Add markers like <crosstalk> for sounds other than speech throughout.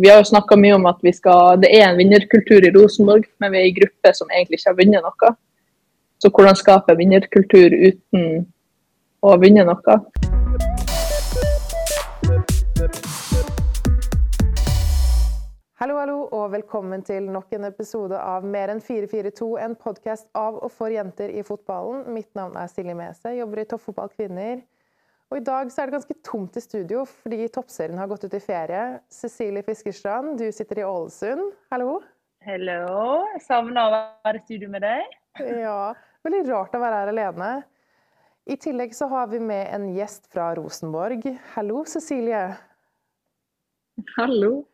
Vi har jo snakka mye om at skal, det er en vinnerkultur i Rosenborg, men vi er en gruppe som egentlig ikke har vunnet noe. Så hvordan skape vinnerkultur uten å vinne noe? Hallo, hallo, og velkommen til nok en episode av Mer enn 442, en podkast av og for jenter i fotballen. Mitt navn er Silje Mese, jobber i Toppfotball Kvinner. Og I dag så er det ganske tomt i studio fordi toppserien har gått ut i ferie. Cecilie Fiskerstrand, du sitter i Ålesund. Hallo. Hello. Savna å være i studio med deg. Ja, Veldig rart å være her alene. I tillegg så har vi med en gjest fra Rosenborg. Hallo, Cecilie. Hallo.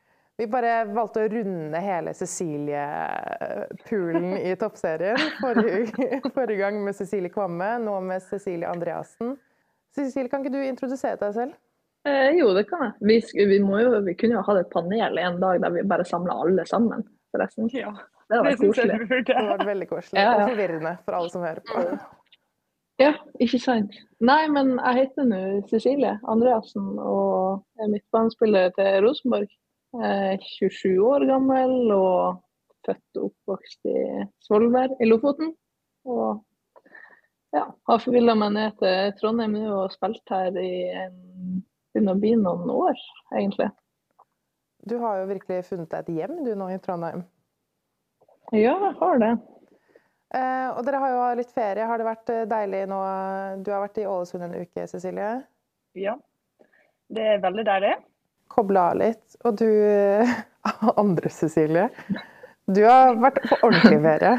Vi bare valgte å runde hele Cecilie-poolen i toppserien. Forrige, forrige, gang med Cecilie Kvamme, nå med Cecilie Andreassen. Cecilie, kan ikke du introdusere deg selv? Eh, jo, det kan jeg. Vi, vi, jo, vi, kunne jo hatt et panel en dag der vi bare samla alle sammen, forresten. Ja, det hadde vært koselig. Det hadde vært veldig koselig ja, ja. og forvirrende for alle som hører på. Ja, ikke sant. Nei, men jeg heter nå Cecilie Andreassen og er midtbanespiller til Rosenborg. Jeg er 27 år gammel og født og oppvokst i Svolvær i Lofoten. Og ja, har forvilla meg ned til Trondheim nå og spilt her i en, begynner å bli noen år, egentlig. Du har jo virkelig funnet deg et hjem du nå i Trondheim? Ja, jeg har det. Eh, og dere har jo litt ferie. Har det vært eh, deilig nå? Du har vært i Ålesund en uke, Cecilie? Ja, det er veldig deilig Kobla av litt. Og du <laughs> andre Cecilie, du har vært på ordentlig ferie,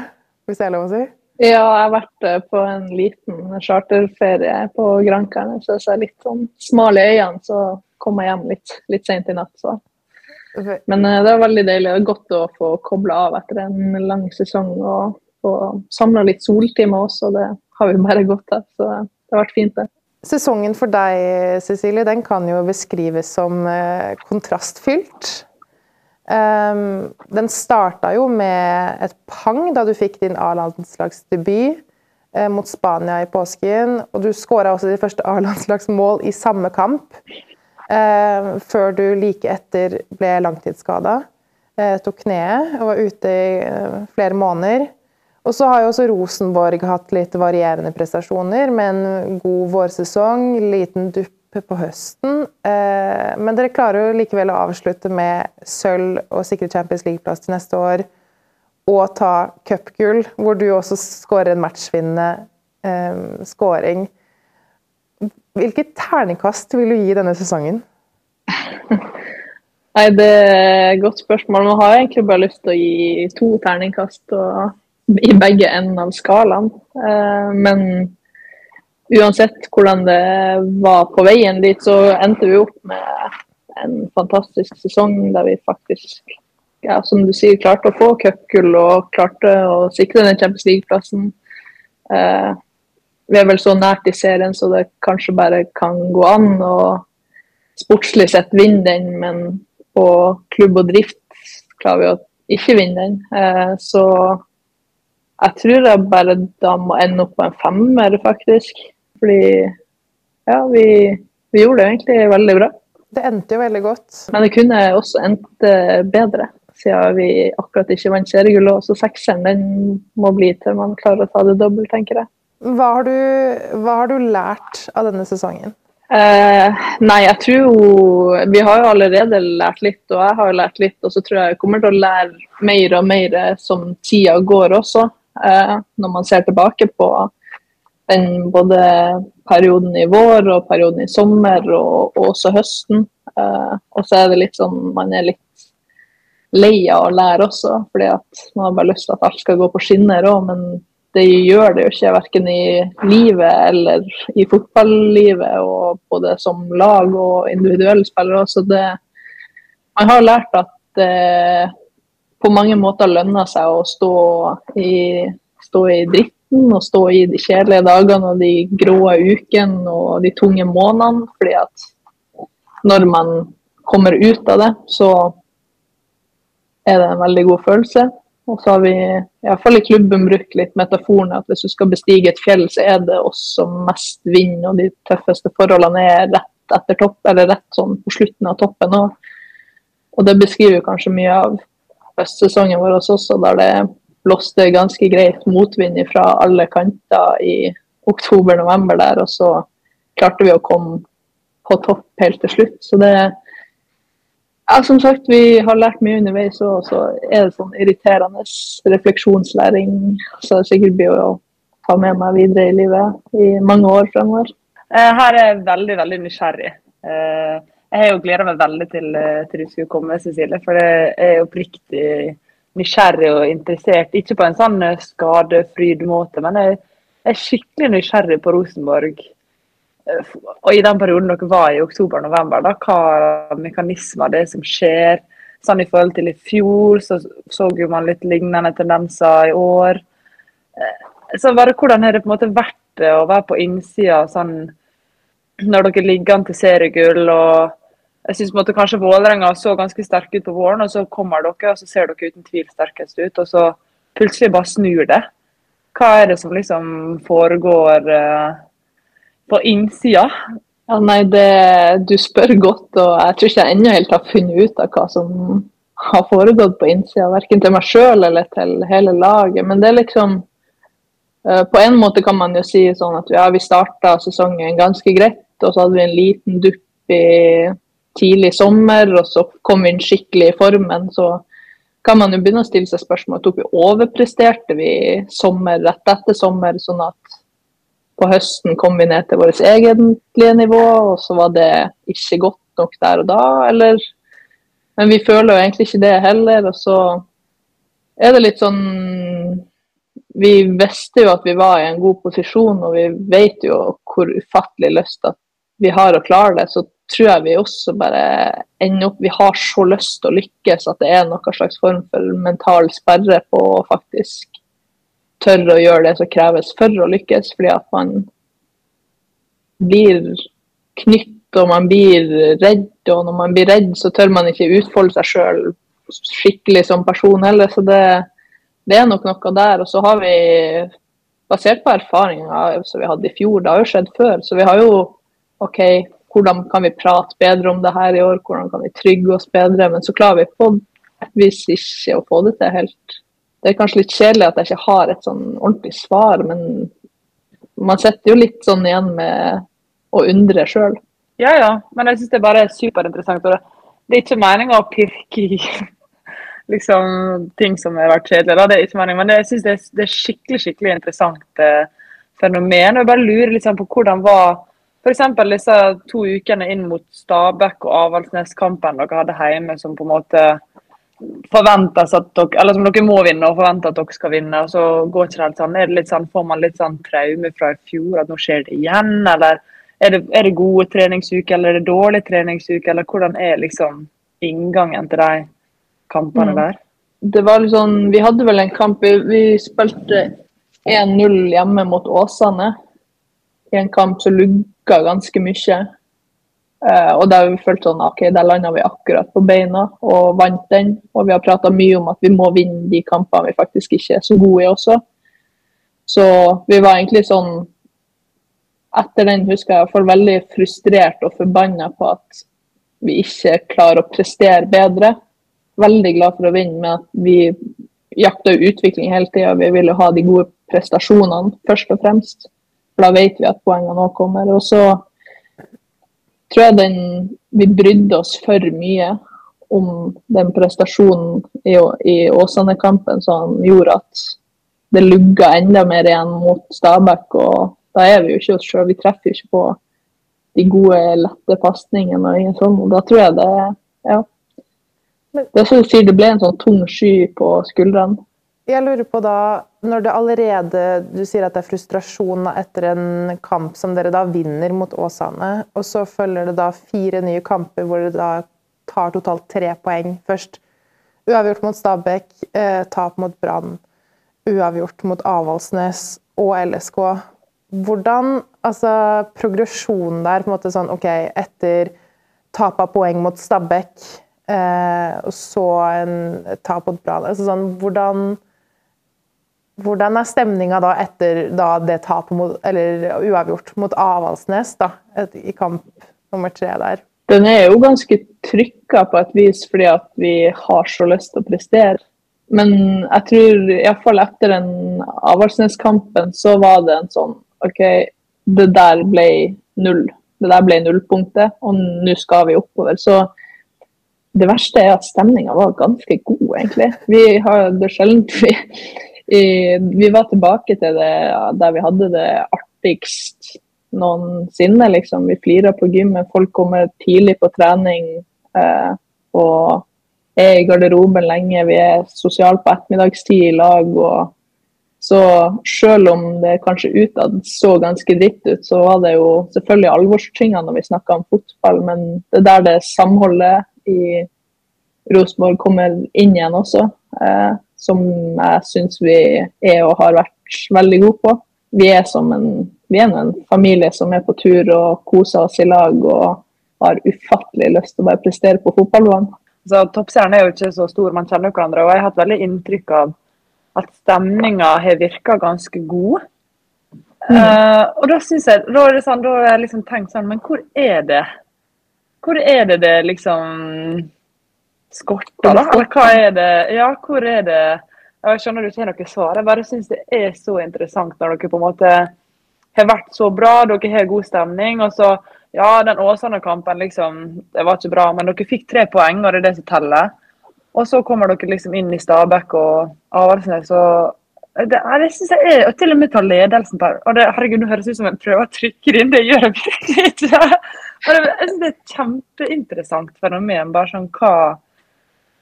hvis det er lov å si? Ja, jeg har vært eh, på en liten charterferie på Grankerne, Så jeg er litt sånn smal i øynene, så kom jeg hjem litt, litt sent i natt. Så. Men eh, det var veldig deilig. Er godt å få kobla av etter en lang sesong og få samla litt soltimer også. Det har vi bare godt av. Så det har vært fint, det. Sesongen for deg, Cecilie, den kan jo beskrives som eh, kontrastfylt. Um, den starta jo med et pang da du fikk din A-landslagsdebut eh, mot Spania i påsken. Og du skåra også ditt første A-landslagsmål i samme kamp, eh, før du like etter ble langtidsskada. Eh, tok kneet og var ute i eh, flere måneder. Og så har jo også Rosenborg hatt litt varierende prestasjoner, med en god vårsesong, liten dupp på høsten. Eh, men dere klarer jo likevel å avslutte med sølv og sikre Champions League-plass til neste år. Og ta cupgull, hvor du også skårer en matchvinnende eh, scoring. Hvilket terningkast vil du gi denne sesongen? <laughs> Nei, Det er et godt spørsmål. Man har egentlig bare lyst til å gi to terningkast. og i begge enden av skalaen. Eh, men uansett hvordan det var på veien dit, så endte vi opp med en fantastisk sesong der vi faktisk, ja, som du sier, klarte å få cupgull og klarte å sikre den Champions. Eh, vi er vel så nært i serien så det kanskje bare kan gå an å sportslig sett vinne den, men på klubb og drift klarer vi å ikke vinne den. Eh, så jeg tror jeg bare da må ende opp på en femmer, faktisk. Fordi ja, vi, vi, gjorde det egentlig veldig bra. Det endte jo veldig godt. Men det kunne også endt eh, bedre, siden vi akkurat ikke vant seriegullet. Så sekseren den må bli til man klarer å ta det dobbelt, tenker jeg. Hva har, du, hva har du lært av denne sesongen? Eh, nei, jeg tror Vi har jo allerede lært litt, og jeg har lært litt. Og så tror jeg jeg kommer til å lære mer og mer som tida går også. Eh, når man ser tilbake på den både perioden i vår og perioden i sommer og, og også høsten. Uh, og så er det litt sånn man er litt lei av å lære også, fordi at man har bare lyst til at alt skal gå på skinner òg, men det gjør det jo ikke, verken i livet eller i fotballivet, og både som lag og individuelle spillere. Så det, man har lært at det på mange måter lønner seg å stå i, stå i dritten og stå i de kjedelige dagene og de grå ukene og de tunge månedene. fordi at når man kommer ut av det, så er det en veldig god følelse. Og så har vi iallfall i klubben brukt litt metaforen at hvis du skal bestige et fjell, så er det oss som mest vinner, og de tøffeste forholdene er rett etter topp, eller rett sånn på slutten av toppen. Og Og det beskriver kanskje mye av høstsesongen vår også, der det blåste ganske greit motvind fra alle kanter i oktober-november der, og så klarte vi å komme på topp helt til slutt. Så det ja, som sagt, vi har lært mye underveis, og så er det sånn irriterende refleksjonslæring. Så det sikkert blir å ta med meg videre i livet i mange år fremover. Eh, her er jeg veldig, veldig nysgjerrig. Eh, jeg har jo gleda meg veldig til, eh, til du skulle komme, Cecilie. For jeg er oppriktig nysgjerrig og interessert. Ikke på en sånn skadefryd-måte, men jeg er skikkelig nysgjerrig på Rosenborg. Og i den perioden dere var i oktober-november, da, hva mekanismer det er som skjer? Sånn I forhold til i fjor, så så jo man litt lignende tendenser i år. Så bare Hvordan har det på en måte vært å være på innsida sånn når dere ligger an til seriegull. og jeg synes kanskje Vålerenga så ganske sterke ut på våren, og så kommer dere og så ser dere uten tvil sterkest ut. Og så plutselig bare snur det. Hva er det som liksom foregår uh, på innsida? Ja, nei, det, Du spør godt, og jeg tror ikke jeg ennå helt har funnet ut av hva som har foregått på innsida. Verken til meg sjøl eller til hele laget. Men det er liksom uh, På en måte kan man jo si sånn at ja, vi starta sesongen ganske greit og så hadde vi en liten dupp i tidlig sommer, og så kom vi inn skikkelig i formen. Så kan man jo begynne å stille seg spørsmål tok vi overpresterte vi sommer rett etter sommer, sånn at på høsten kom vi ned til vårt egentlige nivå, og så var det ikke godt nok der og da, eller Men vi føler jo egentlig ikke det heller, og så er det litt sånn Vi visste jo at vi var i en god posisjon, og vi vet jo hvor ufattelig lyst at vi har å klare det, så tror jeg vi også bare ender opp Vi har så lyst til å lykkes at det er noen slags form for mental sperre på å faktisk tørre å gjøre det som kreves for å lykkes, fordi at man blir knytt og man blir redd, og når man blir redd, så tør man ikke utfolde seg sjøl skikkelig som person heller. Så det, det, er nok noe der. Og så har vi, basert på erfaringer som vi hadde i fjor, det har jo skjedd før, så vi har jo OK, hvordan kan vi prate bedre om det her i år, hvordan kan vi trygge oss bedre? Men så klarer vi på vis ikke å få det til helt. Det er kanskje litt kjedelig at jeg ikke har et sånn ordentlig svar, men man sitter jo litt sånn igjen med å undre sjøl. Ja, ja, men jeg syns det bare er superinteressant. Det er ikke meninga å pirke i <laughs> liksom, ting som har vært kjedelige, da. det er ikke meningen, men jeg syns det, det, er skikkelig skikkelig interessant eh, fenomen. og Jeg bare lurer sånn på hvordan var F.eks. disse to ukene inn mot Stabæk og Avaldsnes-kampen dere hadde hjemme, som på en måte forventes at dere eller som dere må vinne og forventer at dere skal vinne. og Så går ikke det helt sånn. Er det litt sånn, Får man litt sånn traume fra i fjor, at nå skjer det igjen? Eller er det, er det gode treningsuker, eller er det dårlige treningsuker? Eller hvordan er liksom inngangen til de kampene mm. der? Det var litt sånn, Vi hadde vel en kamp Vi, vi spilte 1-0 hjemme mot Åsane i en kamp som lugga ganske mye. Uh, og har vi følt sånn OK, der landa vi akkurat på beina og vant den. Og vi har prata mye om at vi må vinne de kampene vi faktisk ikke er så gode i også. Så vi var egentlig sånn Etter den husker jeg iallfall veldig frustrert og forbanna på at vi ikke klarer å prestere bedre. Veldig glad for å vinne, men at vi jakta utvikling hele tida. Vi ville ha de gode prestasjonene først og fremst. For da vet vi at poengene nå kommer. Og så tror jeg den Vi brydde oss for mye om den prestasjonen i, i Åsane-kampen som gjorde at det lugga enda mer igjen mot Stabæk. Og da er vi jo ikke oss sjøl. Vi treffer jo ikke på de gode, lette pasningene og ingen sånn. Og da tror jeg det Ja. Det er som du sier, det ble en sånn tung sky på skuldrene. Jeg lurer på da, når det allerede Du sier at det er frustrasjon etter en kamp som dere da vinner mot Åsane, og så følger det da fire nye kamper hvor dere da tar totalt tre poeng først. Uavgjort mot Stabæk, eh, tap mot Brann, uavgjort mot Avaldsnes og LSK. Hvordan Altså, progresjonen der, på en måte sånn OK, etter tap av poeng mot Stabæk, eh, og så en tap mot Brann altså sånn, Hvordan hvordan er stemninga da etter da det tapet mot, eller uavgjort mot Avaldsnes da, i kamp nummer tre der? Den er jo ganske trykka på et vis fordi at vi har så lyst til å prestere. Men jeg tror iallfall etter den Avaldsnes-kampen så var det en sånn OK, det der ble null. Det der ble nullpunktet, og nå skal vi oppover. Så det verste er at stemninga var ganske god, egentlig. Vi har det sjelden vi, vi var tilbake til det der vi hadde det artigst noensinne. Liksom. Vi flirer på gymmet, folk kommer tidlig på trening eh, og er i garderoben lenge. Vi er sosiale på ettermiddagstid i lag. og så selv om det kanskje utad så ganske dritt ut, så var det jo selvfølgelig alvorstingene når vi snakka om fotball, men det er der det samholdet i Rosenborg kommer inn igjen også, eh, som jeg syns vi er og har vært veldig gode på. Vi er som en, vi er en familie som er på tur og koser oss i lag og har ufattelig lyst til å bare prestere på fotballbanen. Så Toppserien er jo ikke så stor, man kjenner hverandre. og Jeg har hatt veldig inntrykk av at stemninga har virka ganske god. Mm. Uh, og da synes jeg, da er det sånn, da har jeg liksom tenkt sånn, men hvor er det? Hvor er det det liksom skorter, da? Eller hva er det? Ja, hvor er det? Jeg skjønner du ikke har noe svar. Jeg bare syns det er så interessant når dere på en måte har vært så bra, dere har god stemning. og så ja, den Åsane-kampen liksom, det var ikke bra, men dere fikk tre poeng, og det er det som teller. Og så kommer dere liksom inn i Stabæk og Avaldsnes og det, det synes jeg er, og Til og med ta ledelsen på og det, herregud, Nå høres ut som jeg prøver å trykke det inn, det gjør jeg virkelig ikke. <laughs> Jeg synes det er et kjempeinteressant fenomen. bare sånn hva,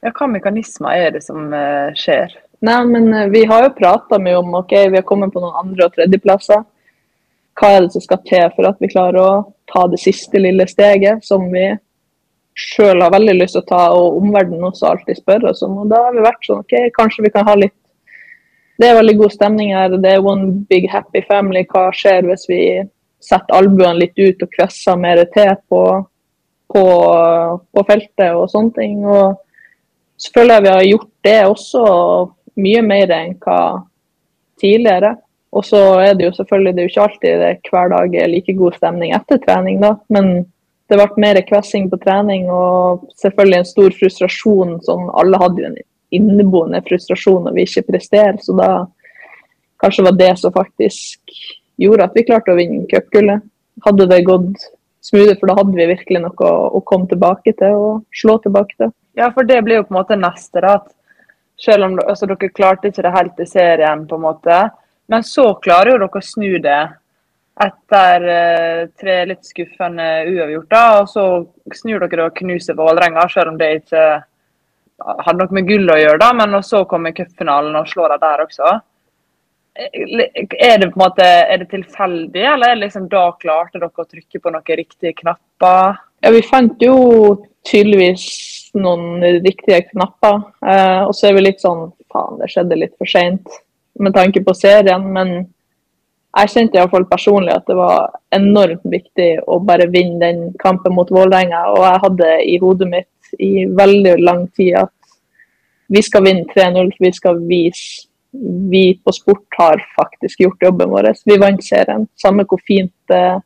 ja, hva mekanismer er det som uh, skjer? Nei, men uh, Vi har jo prata mye om ok, vi har kommet på noen andre- og tredjeplasser. Hva er det som skal til for at vi klarer å ta det siste lille steget, som vi sjøl har veldig lyst til å ta, og omverdenen også alltid spør oss om. Og da har vi vært sånn OK, kanskje vi kan ha litt Det er veldig god stemning her. Det er one big happy family. Hva skjer hvis vi setter albuene litt ut og kvesser mer til på, på, på, feltet og sånne ting. Og selvfølgelig har vi gjort det også mye mer enn hva tidligere. Og så er det jo selvfølgelig det er jo ikke alltid det hver dag er like god stemning etter trening, da. Men det ble mer kvessing på trening og selvfølgelig en stor frustrasjon. Sånn, alle hadde jo en inneboende frustrasjon når vi ikke presterer, så da kanskje var det som faktisk gjorde at vi klarte å vinne cupgullet. Hadde det gått smoothere, for da hadde vi virkelig noe å, komme tilbake til og slå tilbake til. Ja, for det blir jo på en måte neste. da, selv om altså, dere klarte ikke det helt i serien, på en måte, men så klarer jo dere å snu det etter uh, tre litt skuffende uavgjorter. Og så snur dere og knuser Vålerenga, selv om det ikke hadde noe med gull å gjøre. da, Men så kommer cupfinalen og slår dem der også. Er det på en måte, er det tilfeldig, eller er det liksom da klarte dere å trykke på noen riktige knapper? Ja, Vi fant jo tydeligvis noen riktige knapper. Eh, og så er vi litt sånn Faen, det skjedde litt for seint med tanke på serien. Men jeg kjente iallfall personlig at det var enormt viktig å bare vinne den kampen mot Vålerenga. Og jeg hadde i hodet mitt i veldig lang tid at vi skal vinne 3-0. Vi skal vise vi på sport har faktisk gjort jobben vår. Vi vant serien. Samme hvor fint det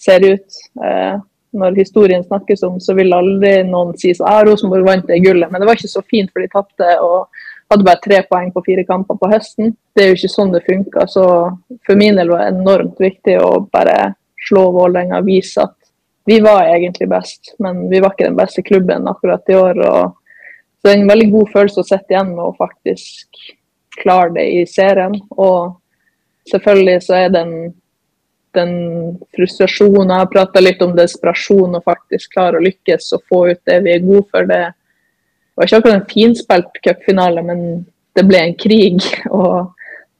ser ut. Eh, når historien snakkes om, så vil aldri noen si at ah, Rosenborg vant det gullet. Men det var ikke så fint, for de tapte. og hadde bare tre poeng på fire kamper på høsten. Det er jo ikke sånn det funker. Så for min del var det enormt viktig å bare slå Vålerenga og vise at vi var egentlig best, men vi var ikke den beste klubben akkurat i år. Så det er en veldig god følelse å sitte igjen med å faktisk klare det i serien. Og selvfølgelig så er den, den frustrasjonen Jeg har prata litt om desperasjon og faktisk klare å lykkes og få ut det vi er gode for. det var ikke akkurat en finspilt cupfinale, men det ble en krig. <laughs> Og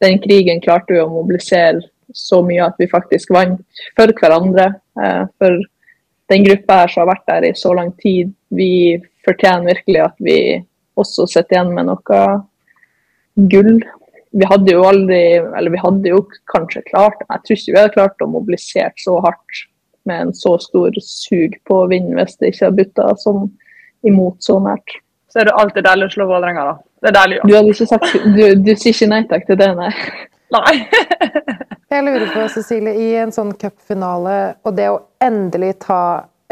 den krigen klarte vi å mobilisere så mye at vi faktisk vant for hverandre. Eh, for den gruppa her som har vært der i så lang tid, vi fortjener virkelig at vi også sitter igjen med noe gull. Vi hadde jo aldri, eller vi hadde jo kanskje klart Jeg tror ikke vi hadde klart å mobilisere så hardt med en så stor sug på å vinne hvis det ikke hadde butta sånn imot så nært så er det alltid deilig å slå Vålerenga, da. Det er deilig, ja. Du, hadde ikke sagt, du, du sier ikke nei takk til det, nei? Nei. <laughs> jeg lurer på, Cecilie, i en sånn cupfinale, og det å endelig ta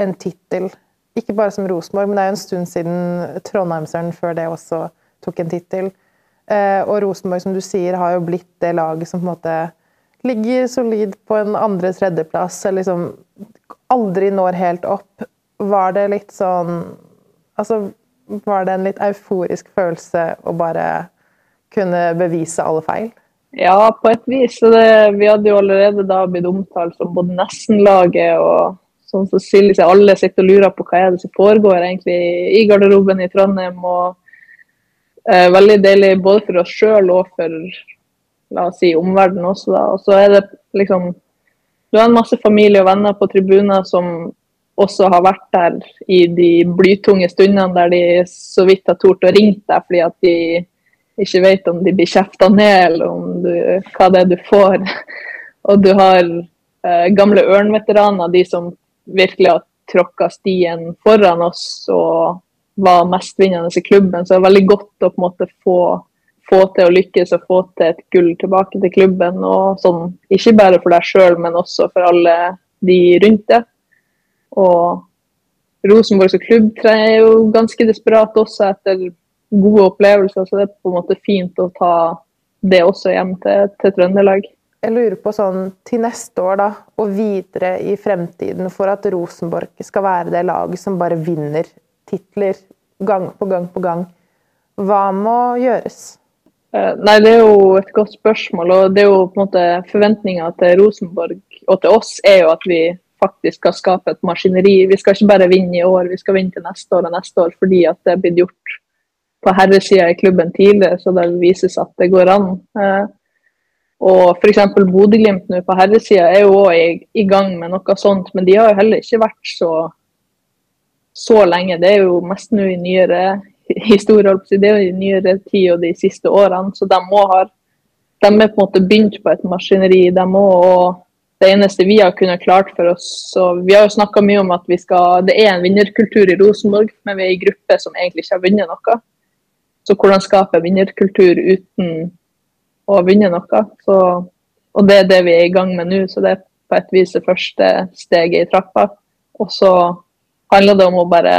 en tittel ikke bare som Rosenborg, men det er jo en stund siden Trondheimsøren før det også tok en tittel. Eh, og Rosenborg, som du sier, har jo blitt det laget som på en måte ligger solid på en andre-tredjeplass, eller liksom aldri når helt opp. Var det litt sånn Altså, var det en litt euforisk følelse å bare kunne bevise alle feil? Ja, på et vis. Det, vi hadde jo allerede da blitt omtalt som både nesten-laget og sånn som Silje sier, alle sitter og lurer på hva er det som foregår egentlig i garderoben i Trondheim. og eh, Veldig deilig både for oss sjøl og for la oss si, omverdenen også. da. Og så er det liksom Du har en masse familie og venner på tribuner som også har vært der i de blytunge stundene der de så vidt har tort å ringe deg fordi at de ikke vet om de blir kjefta ned, eller om du, hva det er du får. <laughs> Og du har eh, gamle ørnveteraner, de som virkelig har tråkka stien foran oss og var mestvinnende i klubben. Så det er veldig godt å på en måte få få til å lykkes og få til et gull tilbake til klubben. og sånn, Ikke bare for deg sjøl, men også for alle de rundt deg. Og Rosenborg som klubb er jo ganske desperat også etter gode opplevelser, så det er på en måte fint å ta det også hjem til, til Trøndelag. Jeg lurer på sånn til neste år da, og videre i fremtiden, for at Rosenborg skal være det laget som bare vinner titler gang på gang på gang. Hva må gjøres? Eh, nei, Det er jo et godt spørsmål. og det er jo på en måte Forventninga til Rosenborg og til oss er jo at vi faktisk skal skape et maskineri. Vi skal ikke bare vinne i år, vi skal vinne til neste år og neste år fordi at det er blitt gjort på herresida i klubben tidligere, så det vises at det går an. Eh, og f.eks. Bodø-Glimt nå på herresida er jo òg i, gang med noe sånt, men de har jo heller ikke vært så, så lenge. Det er jo mest nå i nyere historie, det er jo i nyere tid og de siste årene. Så de må ha de er på en måte begynt på et maskineri. De må, og det eneste vi har kunnet klart for oss så Vi har jo snakka mye om at vi skal, det er en vinnerkultur i Rosenborg, men vi er en gruppe som egentlig ikke har vunnet noe. Så hvordan skape vinnerkultur uten å vinne noe? Så, og det er det vi er i gang med nå, så det er på et vis det første steget i trappa. Og så handler det om å bare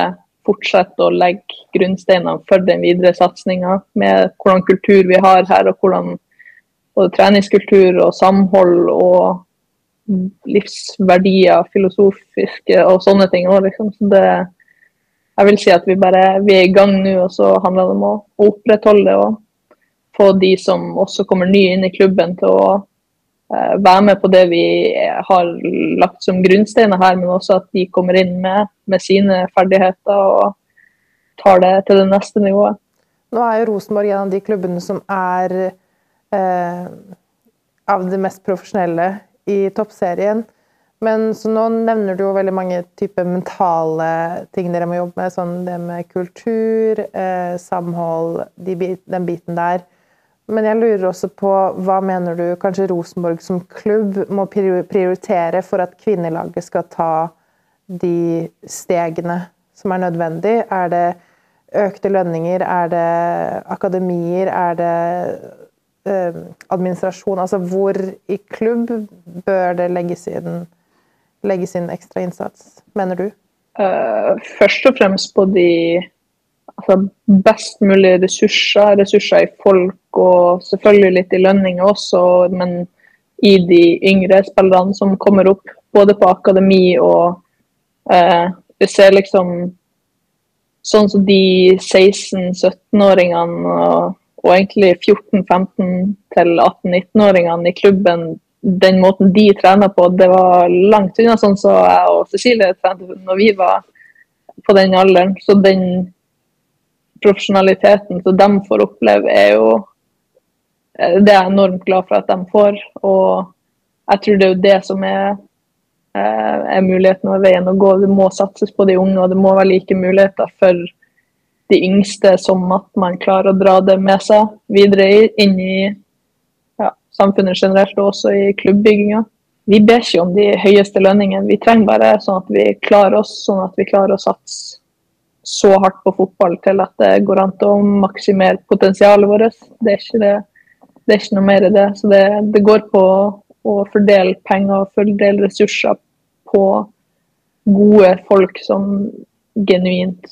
fortsette å legge grunnsteinene for den videre satsinga med hvordan kultur vi har her, og hvordan både treningskultur og samhold og livsverdier, filosofiske og sånne ting òg. Liksom. Så det, jeg vil si at vi bare vi er i gang nå, og så handler det om å, opprettholde det og få de som også kommer nye inn i klubben, til å være med på det vi har lagt som grunnsteiner her, men også at de kommer inn med, med sine ferdigheter og tar det til det neste nivået. Nå er jo Rosenborg en av de klubbene som er eh, av det mest profesjonelle i toppserien. Men så nå nevner du jo veldig mange typer mentale ting dere må jobbe med. Sånn det med kultur, eh, samhold, de, den biten der. Men jeg lurer også på hva mener du kanskje Rosenborg som klubb må prioritere for at kvinnelaget skal ta de stegene som er nødvendig? Er det økte lønninger? Er det akademier? Er det eh, administrasjon? Altså hvor i klubb bør det legges inn, legges inn ekstra innsats, mener du? Uh, først og fremst på de altså, best mulig ressurser. Ressurser i folk og selvfølgelig litt i lønninger også, men i de yngre spillerne som kommer opp, både på akademi og eh, Vi ser liksom sånn som de 16-17-åringene og, og, egentlig 14-15 til 18-19-åringene i klubben den måten de trener på, det var langt unna sånn som jeg og Cecilie trente når vi var på den alderen. Så den profesjonaliteten som de får oppleve, er jo eh, Det er jeg enormt glad for at de får. Og jeg tror det er jo det som er, eh, er muligheten og veien å gå. Det må satses på de unge, og det må være like muligheter for de yngste som at man klarer å dra det med seg videre inn i ja, samfunnet generelt, og også i klubbbygginga. Vi ber ikke om de høyeste lønningene, vi trenger bare sånn at vi klarer oss, sånn at vi klarer å satse så hardt på fotball til at det går an til å maksimere potensialet vårt. Det er ikke, det, det er ikke noe mer i det. Så det, det, går på å fordele penger og fordele ressurser på gode folk som genuint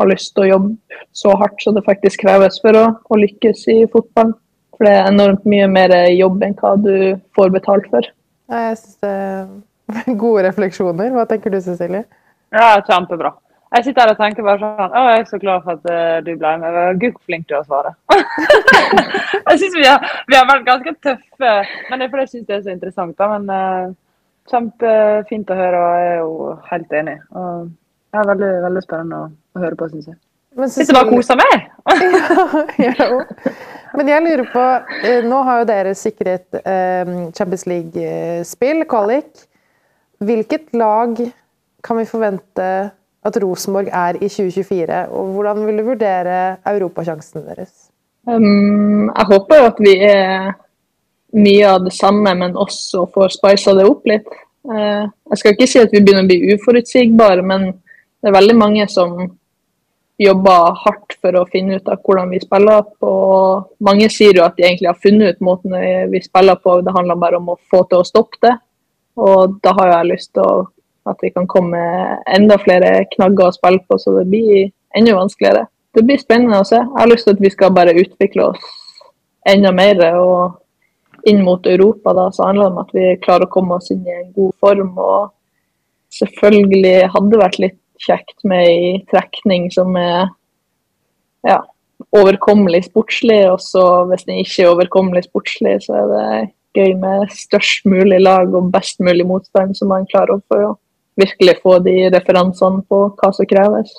har lyst til å jobbe så hardt som det faktisk kreves for å, å lykkes i fotball. For det er enormt mye mer jobb enn hva du får betalt for. Ja, jeg synes det er <laughs> Gode refleksjoner. Hva tenker du, Cecilie? Ja, kjempebra. Jeg sitter her og tenker bare sånn Å, jeg er så glad for at uh, du ble med. Gud, hvor flink du er å svare. <laughs> jeg syns vi, vi, har vært ganske tøffe, men det er fordi jeg syns det er så interessant. Da. Men uh, kjempefint å høre, og jeg er jo helt enig. Og det er veldig, veldig spennende å, å høre på, syns jeg. Men Sitter bare og koser meg! <laughs> ja, ja. Men jeg lurer på eh, Nå har jo dere sikret Champions League-spill, qualic. Hvilket lag kan vi forvente at Rosenborg er i 2024? Og hvordan vil du vurdere europasjansene deres? Um, jeg håper jo at vi er mye av det samme, men også får spisa det opp litt. Uh, jeg skal ikke si at vi begynner å bli uforutsigbare, men det er veldig mange som jobber hardt for å finne ut av hvordan vi spiller på. Mange sier jo at de egentlig har funnet ut måten vi spiller på, det handler bare om å få til å stoppe det. Og da har jeg lyst til å at vi kan komme enda flere knagger å spille på, så det blir enda vanskeligere. Det blir spennende å se. Jeg har lyst til at vi skal bare utvikle oss enda mer. og inn mot Europa da, så handler det om at vi klarer å komme oss inn i en god form. og Selvfølgelig hadde det vært litt kjekt med ei trekning som er ja, overkommelig sportslig. Og så hvis den ikke er overkommelig sportslig, så er det gøy med størst mulig lag og best mulig motstand som man klarer å få virkelig få de referansene på hva som kreves.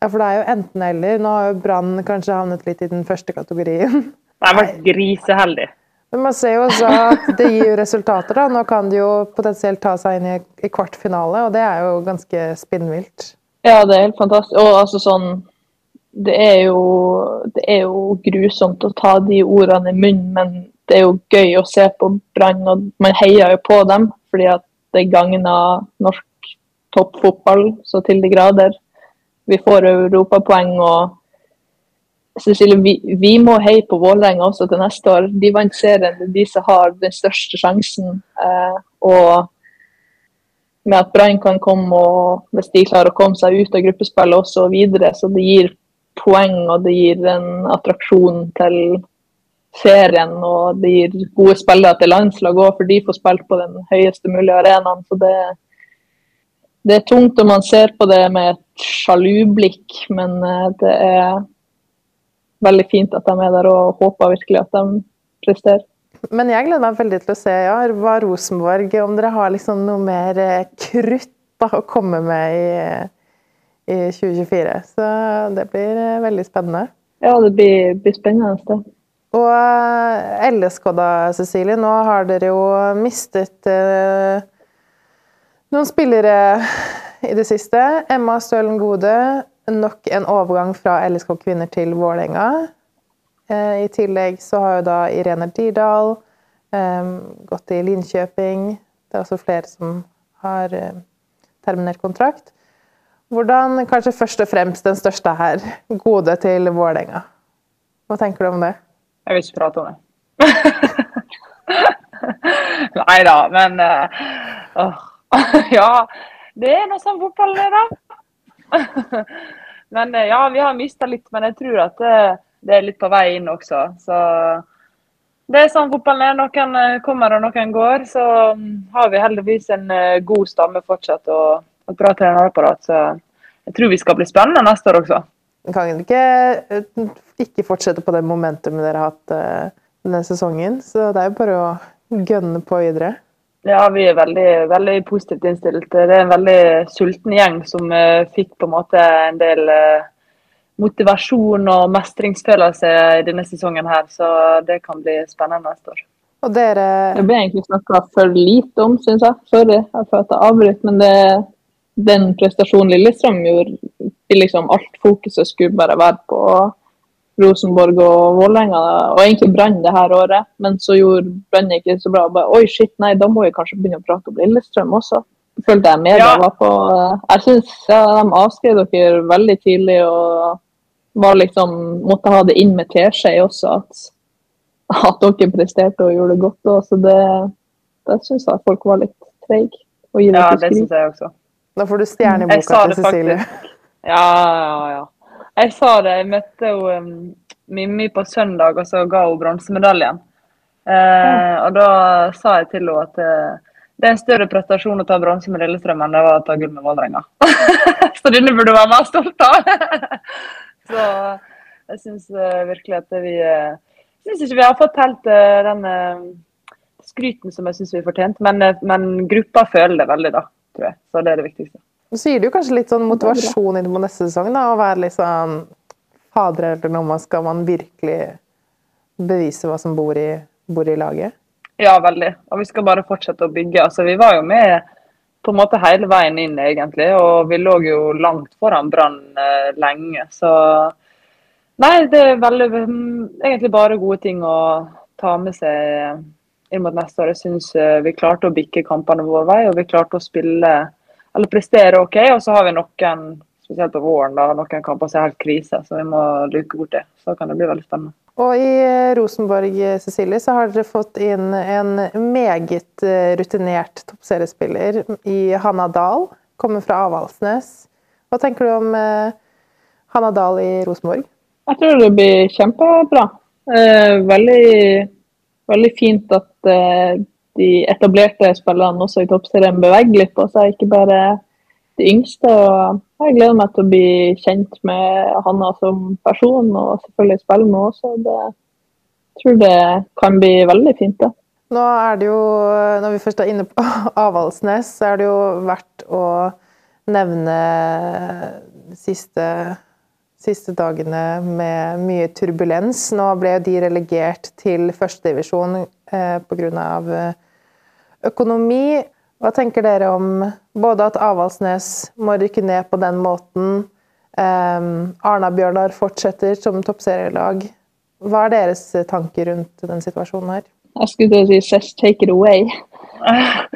Ja, for det er jo enten-eller. Nå har jo Brann kanskje havnet litt i den første kategorien. Det har vært griseheldig. Men man ser jo også at det gir resultater. da. Nå kan de jo potensielt ta seg inn i, i kvartfinale, og det er jo ganske spinnvilt. Ja, det er helt fantastisk. Og altså sånn det er, jo, det er jo grusomt å ta de ordene i munnen, men det er jo gøy å se på Brann, og man heier jo på dem fordi at det gagner norsk toppfotball så til de grader. Vi får europapoeng og Cecilie, vi, vi, må heie på Vålerenga også til neste år. De vant serien, det er de som har den største sjansen. Eh, og med at Brann kan komme, og hvis de klarer å komme seg ut av gruppespillet også og videre, så det gir poeng og det gir en attraksjon til serien. Og det gir gode spillere til landslag òg, for de får spilt på den høyeste mulige arenaen. Så det, det er tungt når man ser på det med et sjalu blikk, men eh, det er veldig fint at de er der og håper virkelig at de presterer. Men jeg gleder meg veldig til å se ja, hva Rosenborg Om dere har liksom noe mer eh, krutt da, å komme med i, i 2024. Så det blir eh, veldig spennende. Ja, det blir, blir spennende. Og LSK da, Cecilie. Nå har dere jo mistet eh, noen spillere i det siste. Emma Stølen Gode, nok en overgang fra LSK kvinner til Vålerenga. Eh, I tillegg så har jo da Irene Dirdal eh, gått i Linkjøping. Det er også flere som har eh, terminert kontrakt. Hvordan, kanskje først og fremst den største her, Gode til Vålerenga. Hva tenker du om det? Jeg vil ikke prate om det. <laughs> Nei da, men uh, <laughs> ja, det er noe sånn fotball er, da. <laughs> men eh, ja, vi har mista litt, men jeg tror at det, det, er litt på vei inn også. Så det er sånn fotballen er. Noen eh, kommer og noen går. Så mm, har vi heldigvis en eh, god stamme fortsatt og et bra trenerapparat. Så jeg tror vi skal bli spennende neste år også. Kan ikke ikke fortsette på det momentumet dere har hatt denne sesongen. Så det er jo bare å gønne på videre. Ja, vi er veldig, veldig positivt innstilt. Det er en veldig sulten gjeng som uh, fikk på en måte en del uh, motivasjon og mestringsfølelse i denne sesongen her. Så det kan bli spennende neste år. Og dere... Det ble egentlig snakka for lite om, syns jeg. Sorry for at jeg avbryter, men det, den prestasjonen Lillestrøm gjorde, liksom alt fokuset skulle bare være på Rosenborg og Vålerenga, og egentlig Brann det her året. Men så gjorde Brann ikke så bra. Bare, Oi, shit, nei, da må vi kanskje begynne å prate om Lillestrøm også. Følte jeg media ja. var på Jeg syns ja, de avskrev dere veldig tidlig og var liksom måtte ha det inn med teskje også. At, at dere presterte og gjorde det godt. Så det, det syns jeg folk var litt treige. Ja, det syns jeg også. Da får du stjerne i boka til Cecilie. Ja, ja, ja. Jeg sa det. Jeg møtte jo um, Mimmi på søndag, og så ga hun bronsemedaljen. Eh, og da sa jeg til henne at eh, det er en større prestasjon å ta bronse med Lillestrøm enn det var å ta gull med Vålerenga. <laughs> så denne burde du være mer stolt av. <laughs> så jeg syns uh, virkelig at vi uh, syns ikke vi har fått helt uh, den uh, skryten som jeg syns vi har fortjent. Men, men, gruppa føler det veldig, da, tror jeg. Så det er det viktigste. Så gir det jo kanskje litt sånn motivasjon inn på neste sesong, da, å være litt sånn Fader, eller noe, skal man virkelig bevise hva som bor i, bor i laget? Ja, veldig. Og vi skal bare fortsette å bygge. Altså, vi var jo med på en måte hele veien inn, egentlig. Og vi lå jo langt foran Brann eh, lenge. Så nei, det er veldig, egentlig bare gode ting å ta med seg inn mot neste år. Jeg syns eh, vi klarte å bikke kampene vår vei, og vi klarte å spille eller prestere OK. Og så har vi noen, spesielt på våren, da, noen kamper som er helt krise, så vi må luke bort det. Så kan det bli veldig spennende. Og i eh, Rosenborg Cecilie, så har dere fått inn en meget eh, rutinert toppseriespiller i Hanna Dahl. Kommer fra Avaldsnes. Hva tenker du om eh, Hanna Dahl i Rosenborg? Jeg tror det blir kjempebra. Veldig, veldig fint at de etablerte spillerne også i toppserien beveger litt på seg, ikke bare de yngste. og Jeg gleder meg til å bli kjent med Hanna som person, og selvfølgelig spille med også. Det, jeg tror det kan bli veldig fint. da. Nå er det jo, Når vi først er inne på <laughs> Avaldsnes, så er det jo verdt å nevne de siste, siste dagene med mye turbulens. Nå ble de relegert til førstedivisjon eh, pga. Økonomi. Hva tenker dere om både at Avaldsnes må rykke ned på den måten, um, Arna-Bjørnar fortsetter som toppserielag. Hva er deres tanker rundt den situasjonen her? Jeg skulle si just take it away. <laughs>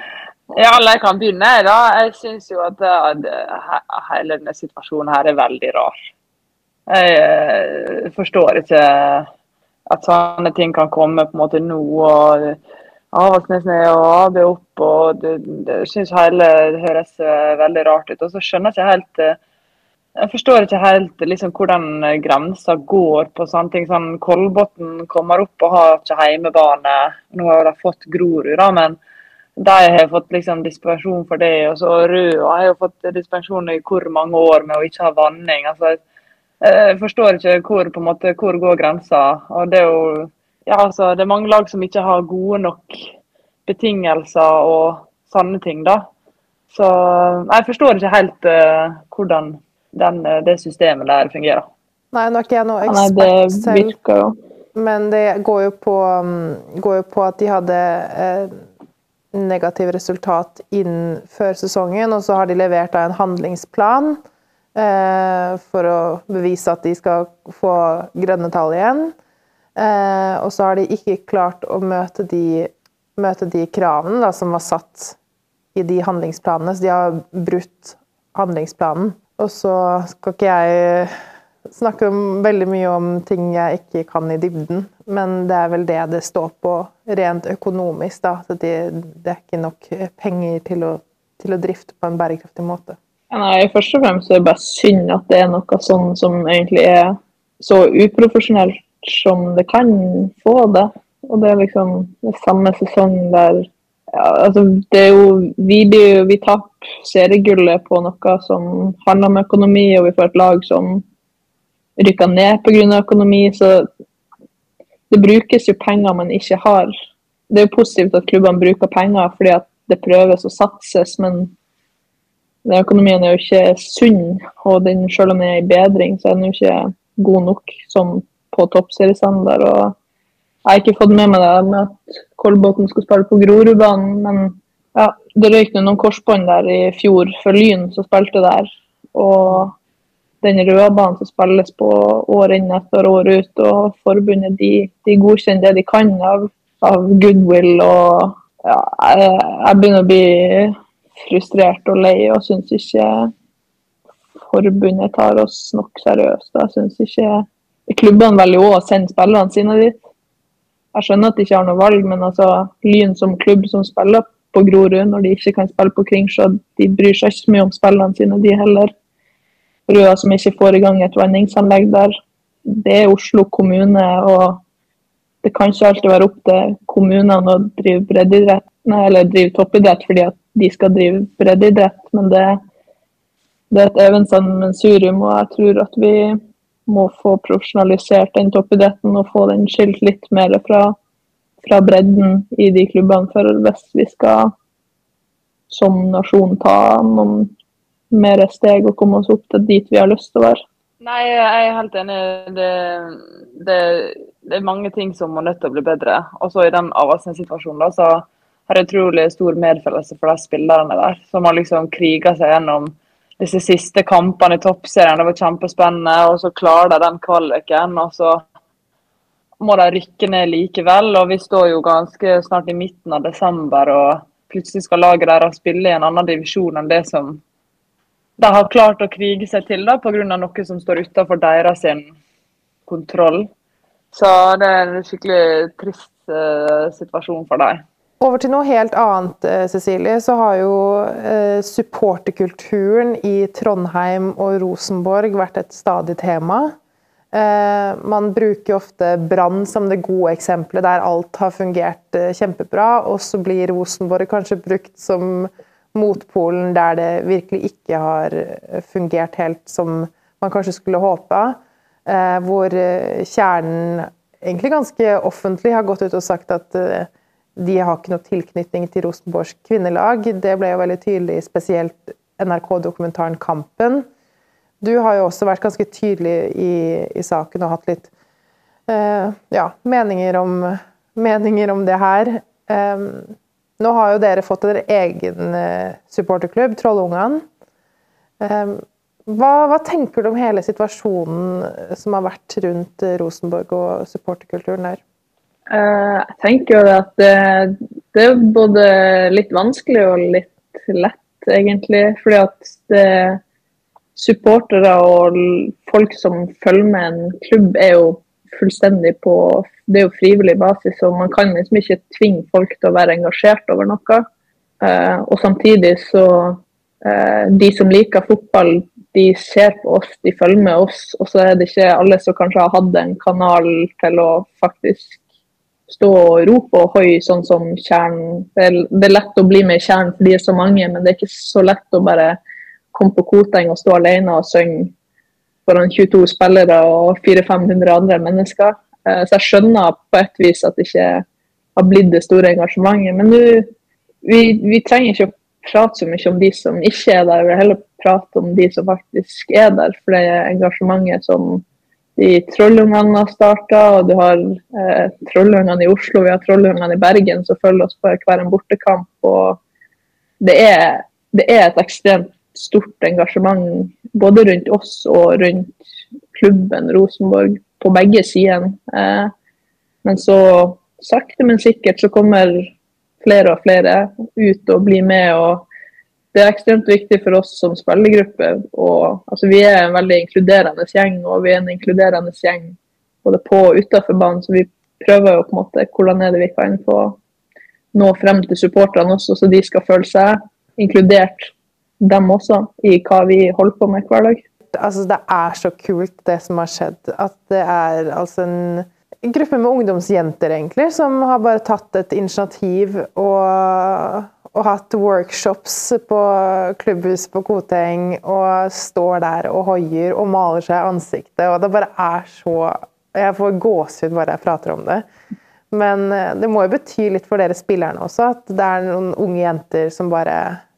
Ja, eller jeg kan begynne. da. Jeg syns jo at, at hele denne situasjonen her er veldig rar. Jeg eh, forstår ikke at sånne ting kan komme på en måte nå. og Avaldsnes sned, og AB opp. og det, det synes hele høres uh, veldig rart ut. Og så skjønner jeg ikke helt uh, Jeg forstår ikke helt liksom, hvordan grensa går på sånne ting. sånn Kolbotn kommer opp og har ikke heimebane. Nå har de fått Grorud, da, men de har fått liksom dispensjon for det. Og så Røa har jo fått dispensjon i hvor mange år med å ikke ha vanning. altså jeg forstår ikke hvor, på en måte, hvor går grensa. og det er jo ja, altså, det er mange lag som ikke har gode nok betingelser og sanne ting. da. Så jeg forstår ikke helt uh, hvordan den, eh, det systemet der fungerer. Nei, nå er ikke jeg noe ekspert Nei, selv, men det går jo på, mm, går jo på at de hadde eh, negativ resultat inn før sesongen, og så har de levert en handlingsplan eh, for å bevise at de skal få grønne tall igjen. Eh, og så har de ikke klart å møte de, møte de kravene da, som var satt i de handlingsplanene. Så de har brutt handlingsplanen. Og så skal ikke jeg snakke veldig mye om ting jeg ikke kan i dybden, men det er vel det det står på rent økonomisk. da, at det, det er ikke nok penger til å, til å, drifte på en bærekraftig måte. Nei, Først og fremst er det bare synd at det er noe sånn som egentlig er så uprofesjonelt som det kan få det. Og det er liksom det samme sesong der ja, altså det er jo, Vi, blir, vi taper seriegullet på noe som handler om økonomi, og vi får et lag som rykker ned pga. økonomi. Så det brukes jo penger man ikke har. Det er jo positivt at klubbene bruker penger fordi at det prøves å satses, men økonomien er jo ikke sunn. Og den, selv om den er i bedring, så er den jo ikke god nok som på toppseriestandard. og Jeg har ikke fått med meg det med at Kolbotn skulle spille på Grorudbanen, men ja, det røyk noen korsbånd der i fjor for Lyn som spilte der. Og den røde banen som spilles på år inn etter år ut, og forbundet de, de godkjenner det de kan av, av goodwill. og ja, jeg, jeg, begynner å bli frustrert og lei og syns ikke forbundet tar oss nok seriøst. Jeg syns ikke klubbene velger òg å sende spillerne sine dit. Jeg skjønner at de ikke har noe valg, men altså, Lyn som klubb som spiller på Grorud når de ikke kan spille på Kringsjå, de bryr seg ikke så mye om spillerne sine, de heller. Røa som ikke får i gang et vanningsanlegg der. Det er Oslo kommune, og det kan ikke alltid være opp til kommunene å drive breddeidrett, eller drive toppidrett fordi at de skal drive breddeidrett, men det, det er et evig sammensurium, og jeg tror at vi må få profesjonalisert den toppidretten og få den skilt litt mer fra, fra bredden i de klubbene. For hvis vi skal som nasjon ta noen mer steg og komme oss opp til dit vi har lyst til å være. Nei, jeg er helt enig. Det, det, det er mange ting som må nødt til å bli bedre. Også i den Avaldsnes-situasjonen så har jeg utrolig stor medfølelse for de spillerne der, som har liksom kriga seg gjennom disse siste kampene i toppserien. Det var kjempespennende. Og så klarer de den kvaliken, og så må de rykke ned likevel. Og vi står jo ganske snart i midten av desember, og plutselig skal laget deres spille i en annen divisjon enn det som de har klart å krige seg til da, pga. noe som står utenfor deres kontroll. Så det er en skikkelig trist uh, situasjon for dem. Over til noe helt annet, eh, Cecilie. Så har jo eh, supporterkulturen i Trondheim og Rosenborg vært et stadig tema. Eh, man bruker ofte Brann som det gode eksempelet der alt har fungert kjempebra, og så blir Rosenborg kanskje brukt som motpolen der det virkelig ikke har fungert helt som man kanskje skulle håpe. Eh, hvor kjernen egentlig ganske offentlig har gått ut og sagt at de har ikke noe tilknytning til Rosenborgs kvinnelag. Det ble jo veldig tydelig, spesielt NRK-dokumentaren 'Kampen'. Du har jo også vært ganske tydelig i, i saken og hatt litt eh, ja, meninger, om, meninger, om, det her. Eh, nå har jo dere fått en egen uh, supporterklubb, Trollungene. Eh, hva, hva, tenker du om hele situasjonen som har vært rundt Rosenborg og supporterkulturen der? Eh, jeg tenker jo at det, det, er både litt vanskelig og litt lett, egentlig. Fordi at det, supportere og folk som følger med en klubb, er jo fullstendig på Det er jo frivillig basis, og man kan liksom ikke tvinge folk til å være engasjert over noe. Eh, og samtidig så eh, De som liker fotball, de ser på oss, de følger med oss. Og så er det ikke alle som kanskje har hatt en kanal til å faktisk stå og rope og hoi, sånn som kjernen. Det, det, er lett å bli med i kjernen fordi det er så mange, men det er ikke så lett å bare komme på Koteng og stå alene og synge foran 22 spillere og 400-500 andre mennesker. Eh, så jeg skjønner på et vis at det ikke har blitt det store engasjementet. Men nu, vi, vi trenger ikke å prate så mye om de som ikke er der, vi vil heller prate om de som faktisk er der. For det engasjementet som de trollungene har starta, og du har eh, trollungene i Oslo, vi har trollungene i Bergen som følger oss på hver en bortekamp. og det er, det er, et ekstremt stort engasjement både rundt oss og rundt klubben Rosenborg på begge sider. Eh, men så sakte, men sikkert så kommer flere og flere ut og blir med. og det er ekstremt viktig for oss som spillergruppe. Og, altså, vi er en veldig inkluderende gjeng, og vi er en inkluderende gjeng både på og utenfor banen. Så vi prøver jo på en måte hvordan er det vi kan få nå frem til supporterne også, så de skal føle seg inkludert, dem også, i hva vi holder på med hver dag. Altså, det er så kult, det som har skjedd. At det er altså en gruppe med ungdomsjenter egentlig, som har bare tatt et initiativ og og hatt workshops på klubbhuset på Koteng og står der og hoier og maler seg ansiktet. Og det bare er så Jeg får gåsehud bare jeg prater om det. Men eh, det må jo bety litt for dere spillerne også, at det er noen unge jenter som bare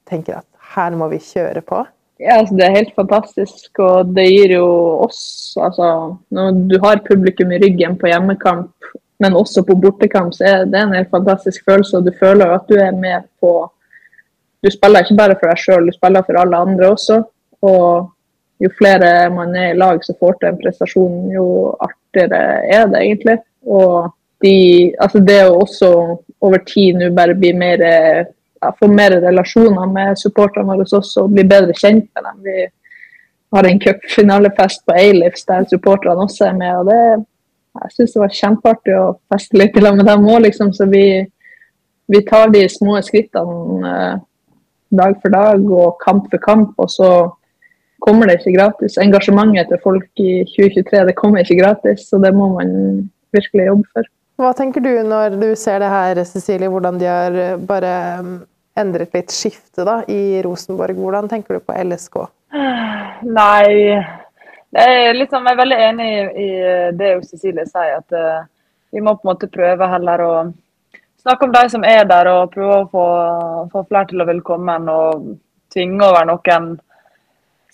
tenker at her må vi kjøre på. Ja, altså Det er helt fantastisk, og det gir jo oss altså, Når du har publikum i ryggen på hjemmekamp men også på bortekamp så er det en helt fantastisk følelse. og Du føler at du er med på Du spiller ikke bare for deg sjøl, du spiller for alle andre også. Og jo flere man er i lag som får til en prestasjon, jo artigere er det egentlig. Og de, altså det å også over tid nå bare bli mer ja, få mer relasjoner med supporterne våre også, og bli bedre kjent med dem. Vi har en cupfinalefest på Eilifs der supporterne også er med. og det jeg syns det var kjempeartig å feste litt i lag med dem òg, liksom. Så vi, vi, tar de små skrittene eh, dag for dag og kamp for kamp. Og så kommer det ikke gratis. Engasjementet til folk i 2023 det kommer ikke gratis, så det må man virkelig jobbe for. Hva tenker du når du ser det her, Cecilie, hvordan de har bare um, endret litt skifte da, i Rosenborg? Hvordan tenker du på LSK? Nei, er liksom, jeg er veldig enig i det Cecilie sier. At uh, vi må på en måte prøve heller å snakke om de som er der, og prøve å få, få flere til å velkommen. Og tvinge over noen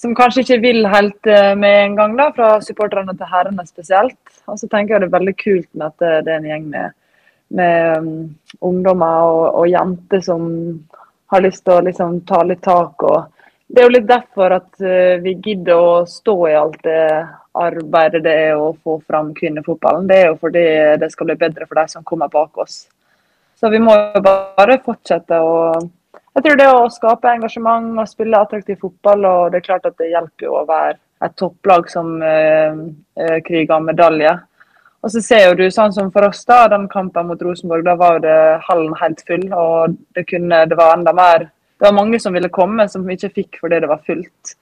som kanskje ikke vil helt eh, med en gang, da, fra supporterne til herrene spesielt. Og så tenker jeg det er veldig kult med at eh, det er en gjeng med, med um, ungdommer og, og, jenter som har lyst til å liksom, ta litt tak. og Det er jo litt derfor at uh, vi gidder å stå i alt det arbeidet det er å få fram kvinnefotballen. Det er jo fordi det skal bli bedre for de som kommer bak oss. Så vi må jo bare fortsette å jeg tror det å skape engasjement og spille attraktiv fotball, og det er klart at det hjelper jo å være et topplag som eh, eh kriger medalje. Og så ser jo du sånn som for oss, da, den kampen mot Rosenborg, da var jo det hallen helt full. Og det, kunne, det var enda mer Det var mange som ville komme, som ikke fikk fordi det var fullt.